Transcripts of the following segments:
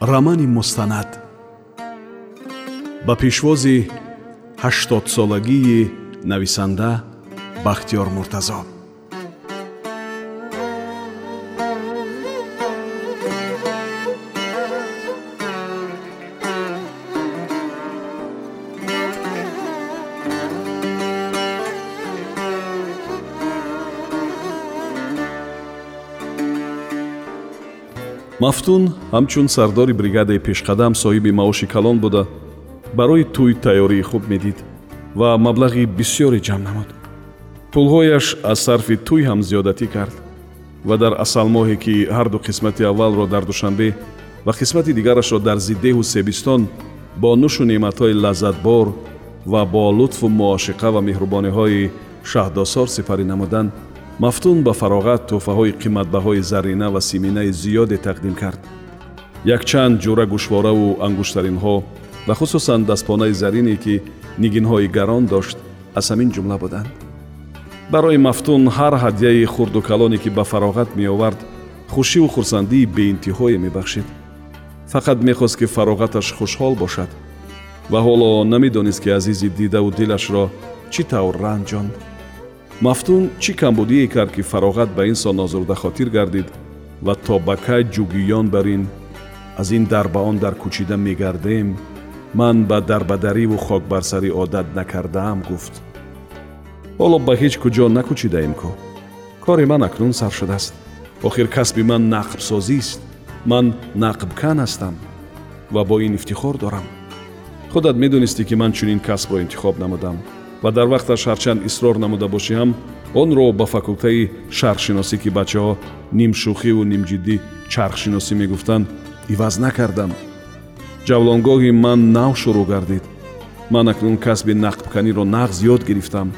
рамани мустанад ба пешвози ҳаштодсолагии нависанда бахтиёр муртазо мафтун ҳамчун сардори бригадаи пешқадам соҳиби маоши калон буда барои тӯй тайёрии хуб медид ва маблағи бисьёре ҷамъ намуд. Пулҳояш аз сарфи тӯй ҳам зиёдатӣ кард ва дар асалмоҳе ки ҳарду қисмати аввалро дар душанбе ва қисмати дигарашро дар зиддеҳу себистон бо нушу неъматҳои лаззатбор ва бо лутфу муошиқа ва меҳрубониҳои шаҳдосор сипарӣ намуданд мафтун ба фароғат тӯҳфаҳои қиматбаҳои заррина ва симинаи зиёде тақдим кард. Якчанд ҷура гӯшвораву ангуштаринҳо ва хусусан дастпонаи заррине ки нигинҳои гарон дошт аз ҳамин ҷумла буданд. Барои мафтун ҳар ҳадияи хурду калоне ки ба фароғат меовард хушиву хурсандии беинтиҳое мебахшид фақат мехост ки фароғаташ хушҳол бошад. Ва ҳоло намедонист ки азизи дидаву дилашро чӣ тавр ранҷонд мафтун чӣ камбудие кард ки фароғат ба инсон озурдахотир гардид ва то ба кай ҷугиён бар ин аз ин дар ба он дар кӯчида мегардем ман ба дарбадариву хокбарсарӣ одат накардаам гуфт ҳоло ба ҳеҷ куҷо накӯчидаем ку кори ман акнун сар шудааст охир касби ман нақбсозист ман нақбкан ҳастам ва бо ин ифтихор дорам худат медонистӣ ки ман чунин касбро интихоб намудам ва дар вақташ ҳарчанд исрор намуда бошӣ ҳам онро ба факултаи шарқшиносӣ ки бачаҳо нимшӯхиву нимҷиддӣ чархшиносӣ мегуфтанд иваз накардам ҷавлонгоҳи ман нав шурӯъ гардид. Ман акнун касби нақбканиро нағз ёд гирифтам.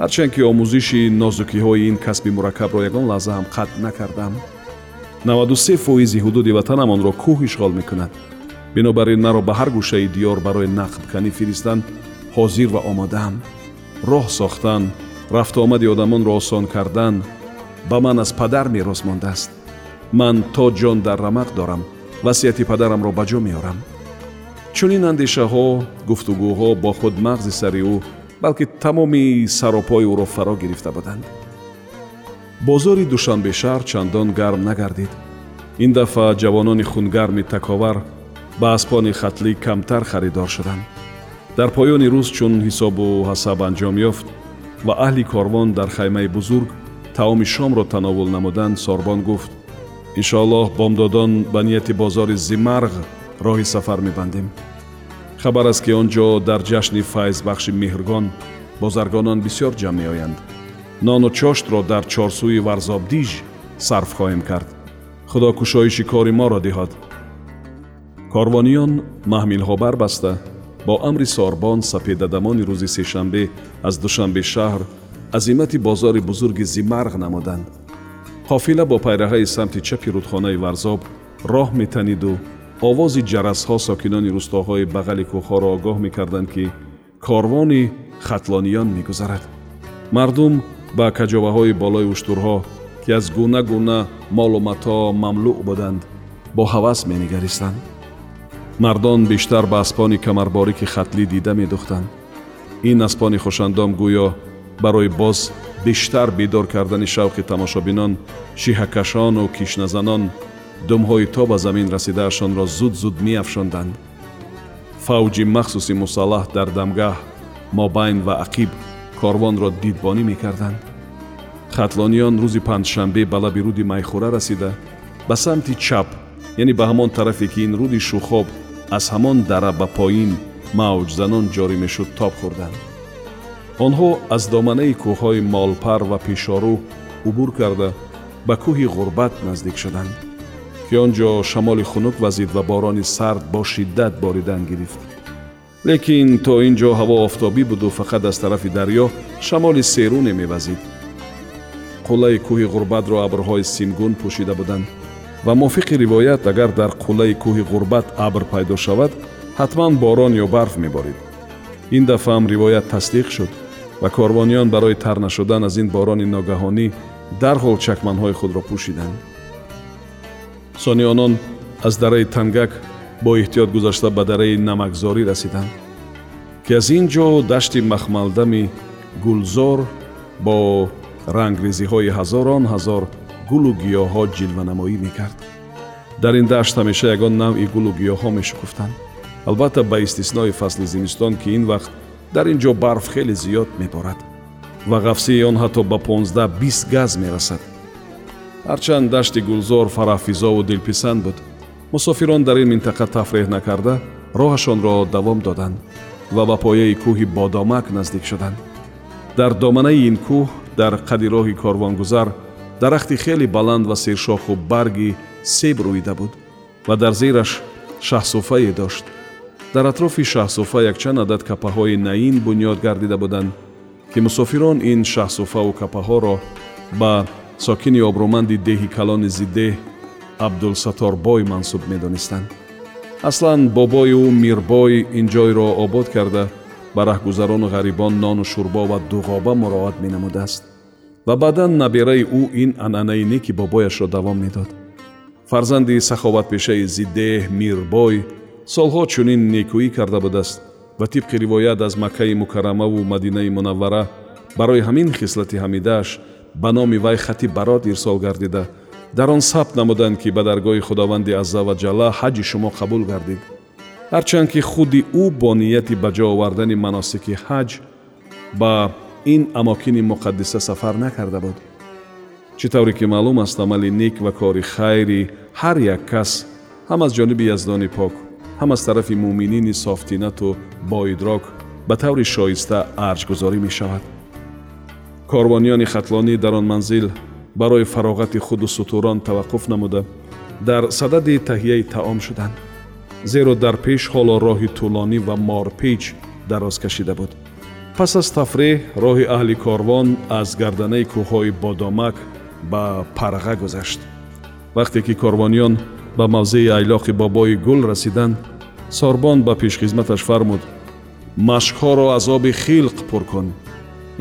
Ҳарчанд ки омӯзиши нозукиҳои ин касби мураккабро ягон лаҳза ҳам қатъ накардам. 93 фоизи ҳудуди ватанам онро кӯҳ ишғол мекунад. Бинобар ин маро ба ҳар гӯшаи диёр барои нақбканӣ фиристан ҳозир ва омодаам роҳ сохтан рафту омади одамонро осон кардан ба ман аз падар мерос мондааст. Ман то ҷон дар рамақ дорам васияти падарамро ба ҷо меорам. Чунин андешаҳо гуфтугӯҳо бо худ мағзи сари ӯ балки тамоми саропои ӯро фаро гирифта буданд. Бозори душанбешаҳр чандон гарм нагардид. Ин дафъа ҷавонони хунгарми таковар ба аспони хатлӣ камтар харидор шуданд дар поёни рӯз чун ҳисобу ҳасаб анҷом ёфт ва аҳли корвон дар хаймаи бузург таоми шомро тановул намуданд сорбон гуфт иншоаллоҳ бомдодон ба нияти бозори зимарғ роҳи сафар мебандем. Хабар аст ки он ҷо дар ҷашни файзбахши меҳргон бозаргонон бисьёр ҷамъ меоянд. Нону чоштро дар чорсӯи варзобдиж сарф хоҳем кард. Худо кушоиши кори моро диҳад корвониён маҳмилҳо барбаста бо амри сорбон сапедадамони рӯзи сешанбе аз душанбешаҳр азимати бозори бузурги зимарғ намуданд. Қофила бо пайраҳаи самти чапи рудхонаи варзоб роҳ метаниду овози ҷарасҳо сокинони рӯстоҳои бағали кӯҳҳоро огоҳ мекарданд ки корвони хатлониён мегузарад. Мардум ба каҷоваҳои болои уштурҳо ки аз гуна гуна молу матоъ мамлӯъ буданд бо ҳавас менигаристанд мардон бештар ба аспони камарборики хатлӣ дида медухтанд ин аспони хушандом гӯё барои боз бештар бедор кардани шавқи тамошобинон шиҳакашону кишназанон думҳои то ба замин расидаашонро зуд зуд меафшонданд. Фавҷи махсуси мусаллаҳ дар дамгаҳ мобайн ва ақиб корвонро дидбонӣ мекарданд. Хатлониён рӯзи панҷшанбе ба лаби руди майхӯра расида ба самти чап яъне ба ҳамон тарафе ки ин руди шухоб аз ҳамон дара ба поин мавҷзанон ҷорӣ мешуд тоб хӯрданд онҳо аз доманаи кӯҳҳои молпар ва пешорӯ убур карда ба кӯҳи ғурбат наздик шуданд ки он ҷо шамоли хунук вазид ва борони сард бо шиддат боридан гирифт лекин то ин ҷо ҳаво офтобӣ буду фақат аз тарафи дарьё шамоли серуне мевазид қуллаи кӯҳи ғурбатро абрҳои симгун пӯшида буданд ва мувофиқи ривоят агар дар қуллаи кӯҳи ғурбат абр пайдо шавад ҳатман борон ё барф меборид. ин дафъам ривоят тасдиқ шуд ва корвониён барои тар нашудан аз ин борони ногаҳонӣ дарҳол чакманҳои худро пӯшиданд. сони онон аз дараи тангак бо эҳтиёт гузашта ба дараи намакзорӣ расиданд ки аз ин ҷо дашти махмалдами гулзор бо рангрезиҳои ҳазорон ҳазор гулу гиёҳҳо ҷилванамоӣ мекард. Дар ин дашт ҳамеша ягон навъи гулу гиёҳҳо мешукуфтанд. Албатта ба истиснои фасли зимистон ки ин вақт дар ин ҷо барф хеле зиёд меборад. Ва ғафсии он ҳатто ба понздаҳ бист газ мерасад. Ҳарчанд дашти гулзор фараҳфизову дилписанд буд. Мусофирон дар ин минтақа тафреҳ накарда роҳашонро давом доданд ва ба пояи кӯҳи бодомак наздик шуданд. Дар доманаи ин кӯҳ дар қади роҳи корвонгузар дарахти хеле баланд ва сершоху барги себ рӯида буд ва дар зираш шаҳсуфае дошт. Дар атрофи шаҳсуфа якчанд адад капаҳои наин бунёд гардида буданд ки мусофирон ин шаҳсуфаву капаҳоро ба сокини обрӯманди деҳи калони зиддеҳ абдулсаторбой мансуб медонистанд. Аслан бобои ӯ мирбой ин ҷойро обод карда ба раҳгузарону ғарибон нону шурбо ва дуғоба муроат менамудааст ва баъдан набераи ӯ ин анъанаи неки бобояшро давом медод. Фарзанди саховатпешаи зиддеҳ мирбой солҳо чунин некӯӣ карда будааст ва тибқи ривоят аз маккаи мукаррамаву мадинаи мунаввара барои ҳамин хислати ҳамидааш ба номи вай хати барот ирсол гардида. Дар он сабт намуданд ки ба даргоҳи худованди аззаваҷалла ҳаҷи шумо қабул гардид. Ҳарчанд ки худи ӯ бо нияти ба ҷо овардани маносики ҳаҷ ба ин амокини муқаддиса сафар накарда буд чӣ тавре ки маълум аст амали нек ва кори хайри ҳар як кас ҳам аз ҷониби яздони пок ҳам аз тарафи муъминини софтинату боидрок ба таври шоиста арҷгузорӣ мешавад корвониёни хатлонӣ дар он манзил барои фароғати худу сутурон таваққуф намуда дар садади таҳияи таом шуданд зеро дар пеш ҳоло роҳи тӯлонӣ ва морпеч дароз кашида буд пас аз тафреҳ роҳи аҳли корвон аз гарданаи кӯҳҳои бодомак ба парға гузашт вақте ки корвониён ба мавзеи айлоқи бобои гул расиданд сорбон ба пешхизматаш фармуд машкҳоро аз оби хилқ пур кун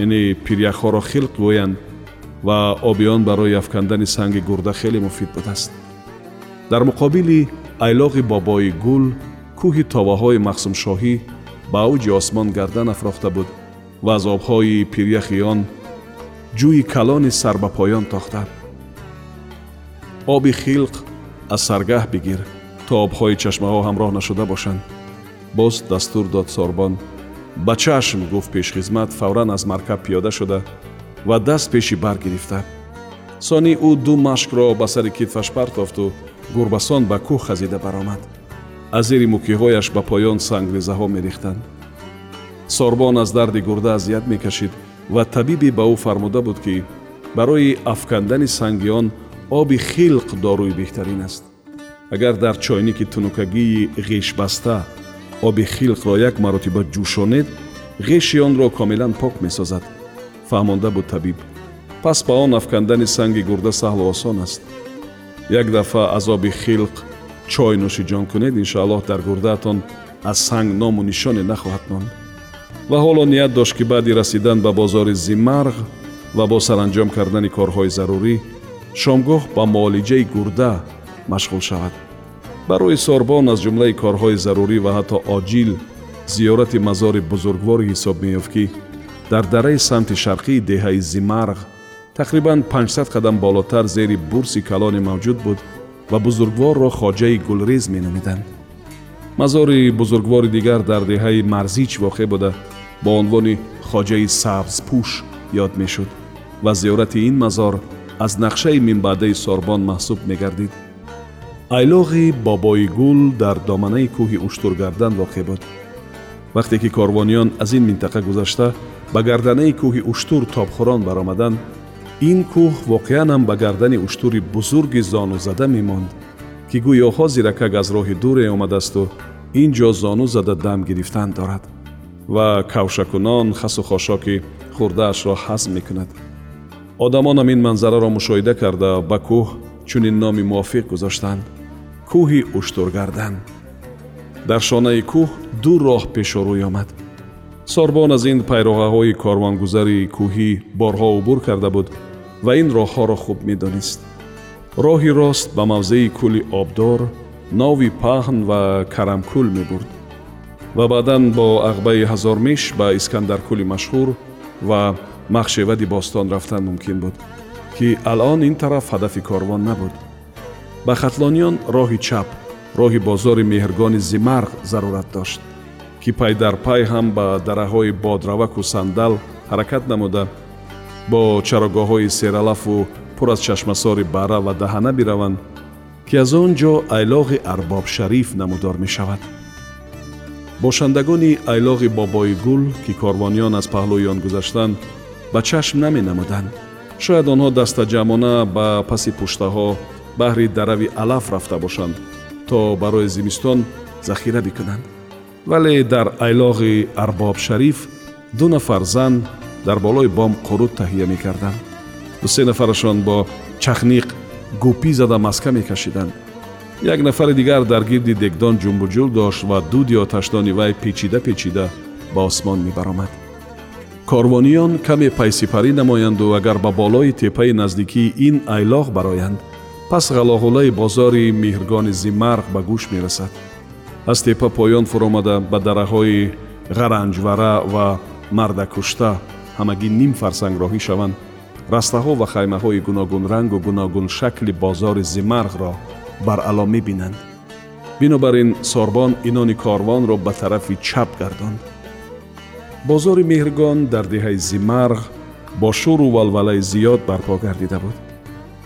яъне пиряхҳоро хилқ гӯянд ва оби он барои афкандани санги гурда хеле муфид будааст дар муқобили айлоғи бобои гул кӯҳи товаҳои махсумшоҳӣ ба авҷи осмон гардан афрохта буд ва аз обҳои пиряхи он ҷӯи калони сар ба поён тохта. Оби хилқ аз саргаҳ бигир то обҳои чашмаҳо ҳамроҳ нашуда бошанд. Боз дастур дод сорбон. Ба чашм гуфт пешхизмат фавран аз маркаб пиёда шуда ва даст пеши бар гирифта сони ӯ ду машкро ба сари китфаш партофту гурбасон ба кӯҳ хазида баромад. Аз зери мукиҳояш ба поён сангрезаҳо мерехтанд сорбон аз дарди гурда азият мекашид ва табибе ба ӯ фармуда буд ки барои афкандани санги он оби хилқ доруи беҳтарин аст. Агар дар чойники тунукагии ғешбаста оби хилқро як маротиба ҷӯшонед ғеши онро комилан пок месозад. Фаҳмонда буд табиб. Пас ба он афкандани санги гурда саҳлу осон аст. Як дафъа аз оби хилқ чой нӯшиҷон кунед иншоаллоҳ дар гурдаатон аз санг ному нишоне нахоҳад монд ва ҳоло ният дошт ки баъди расидан ба бозори зимарғ ва бо саранҷом кардани корҳои зарурӣ шомгоҳ ба муолиҷаи гурда машғул шавад. Барои сорбон аз ҷумлаи корҳои зарурӣ ва ҳатто оҷил зиёрати мазори бузургворе ҳисоб меёфт ки дар дараи самти шарқии деҳаи зимарғ тақрибан 500 қадам болотар зери бурси калоне мавҷуд буд ва бузургворро хоҷаи гулрез меномиданд мазори бузургвори дигар дар деҳаи марзич воқеъ буда бо унвони хоҷаи сабзпӯш ёд мешуд ва зиёрати ин мазор аз нақшаи минбаъдаи сорбон маҳсуб мегардид. Айлоғи бобои гул дар доманаи кӯҳи уштургардан воқеъ буд. Вақте ки корвониён аз ин минтақа гузашта ба гарданаи кӯҳи уштур тобхӯрон баромаданд ин кӯҳ воқеан ҳам ба гардани уштури бузурги зонузада мемонд ки гӯёҳо зиракак аз роҳи дуре омадаасту ин ҷо зону зада дам гирифтан дорад ва кавшакунон хасу хошоки хурдаашро ҳазм мекунад. Одамон ам ин манзараро мушоҳида карда ба кӯҳ чунин номи мувофиқ гузоштанд кӯҳи уштургардан. Дар шонаи кӯҳ ду роҳ пешорӯй омад. Сорбон аз ин пайроғаҳои корвонгузари кӯҳӣ борҳо убур карда буд ва ин роҳҳоро хуб медонист роҳи рост ба мавзеи кӯли обдор нови паҳн ва карамкӯл мебурд ва баъдан бо ағбаи ҳазормиш ба искандаркӯли машҳур ва махшевади бостон рафтан мумкин буд ки алон ин тараф ҳадафи корвон набуд. Ба хатлониён роҳи чап роҳи бозори меҳргони зимарғ зарурат дошт ки пай дар пай ҳам ба дараҳои бодраваку сандал ҳаракат намуда бо чарогоҳҳои сералафу пур аз чашмасори бара ва даҳана бираванд ки аз он ҷо айлоғи арбобшариф намудор мешавад. Бошандагони айлоғи бобои гул ки корвониён аз паҳлӯи он гузаштанд ба чашм наменамуданд. Шояд онҳо дастаҷамона ба паси пуштаҳо баҳри дарави алаф рафта бошанд то барои зимистон захира бикунанд. Вале дар айлоғи арбобшариф ду нафар зан дар болои бом қуруд таҳия мекарданд дусе нафарашон бо чахниқ гупӣ зада маска мекашиданд. Як нафари дигар дар гирди дегдон ҷумбуҷул дошт ва дуди оташдони вай печида печида ба осмон мебаромад. Корвониён каме пайсипарӣ намоянду агар ба болои теппаи наздикии ин айлоғ бароянд пас ғалоғулаи бозори меҳргони зимарғ ба гӯш мерасад. Аз теппа поён фуромада ба дараҳои ғаранҷвара ва мардакушта ҳамагӣ ним фарсанг роҳӣ шаванд растаҳо ва хаймаҳои гуногунрангу гуногуншакли бозори зимарғро бар ало мебинанд. Бинобар ин сорбон инони корвонро ба тарафи чап гардонд. Бозори меҳргон дар деҳаи зимарғ бо шуру валвалаи зиёд барпо гардида буд.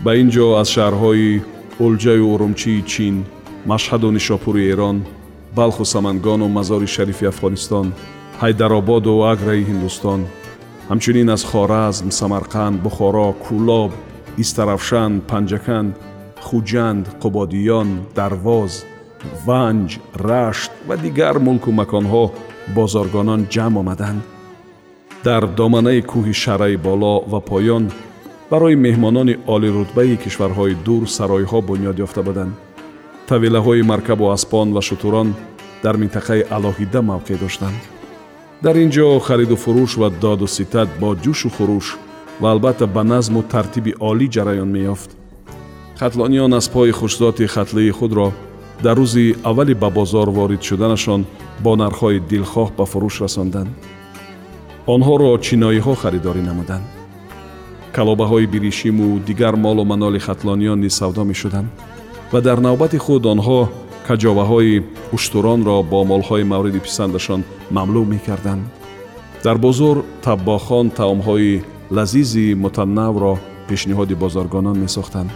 Ба ин ҷо аз шаҳрҳои улҷаю урумчии чин машҳаду нишопури эрон балху самангону мазори шарифи афғонистон ҳайдарободу аграи ҳиндустон ҳамчунин аз хоразм самарқанд бухоро кӯлоб истарафшан панҷаканд хуҷанд қубодиён дарвоз ванҷ рашт ва дигар мулку маконҳо бозоргонон ҷамъ омаданд. Дар доманаи кӯҳи шараи боло ва поён барои меҳмонони олирутбаи кишварҳои дур саройҳо бунёд ёфта буданд. Тавелаҳои маркабу аспон ва шутурон дар минтақаи алоҳида мавқеъ доштанд дар ин ҷо хариду фурӯш ва доду ситат бо ҷӯшу хурӯш ва албатта ба назму тартиби олӣ ҷараён меёфт. Хатлониён аз пои хушзоти хатлии худро дар рӯзи аввали ба бозор ворид шуданашон бо нархҳои дилхоҳ ба фурӯш расонданд. Онҳоро чиноиҳо харидорӣ намуданд. Калобаҳои биришиму дигар молу маноли хатлониён низ савдо мешуданд ва дар навбати худ онҳо کجاوه اشتران را با مالهای مورد پسندشان مملو می کردن. در بازار تباخان تعامهای لذیذی متنوع را پیشنهاد بازرگانان می ساختن.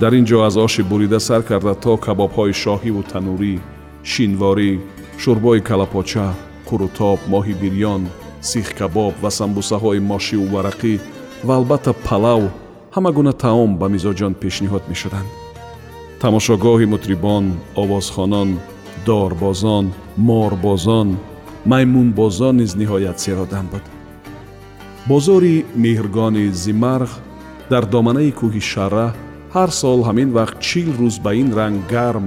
در اینجا از آش بریده سر کرده تا کبابهای شاهی و تنوری، شینواری، شربای کلپاچه، کروتاب، ماهی بریان، سیخ کباب و سمبوسه های ماشی و ورقی و البته پلاو همه گونه تاوم به میزاجان پیشنهاد می شدند. Тамошогоҳи мутрибон овозхонон дорбозон морбозон маймунбозон низ ниҳоят серодам буд. Бозори меҳргони зимарғ дар доманаи кӯҳи шарра ҳар сол ҳамин вақт чил рӯз ба ин ранг гарм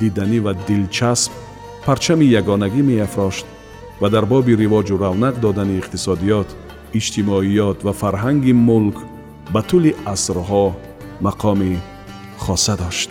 диданӣ ва дилчасп парчами ягонагӣ меафрошт ва дар боби ривоҷу равнақ додани иқтисодиёт иҷтимоиёт ва фарҳанги мулк ба тӯли асрҳо мақоми хоса дошт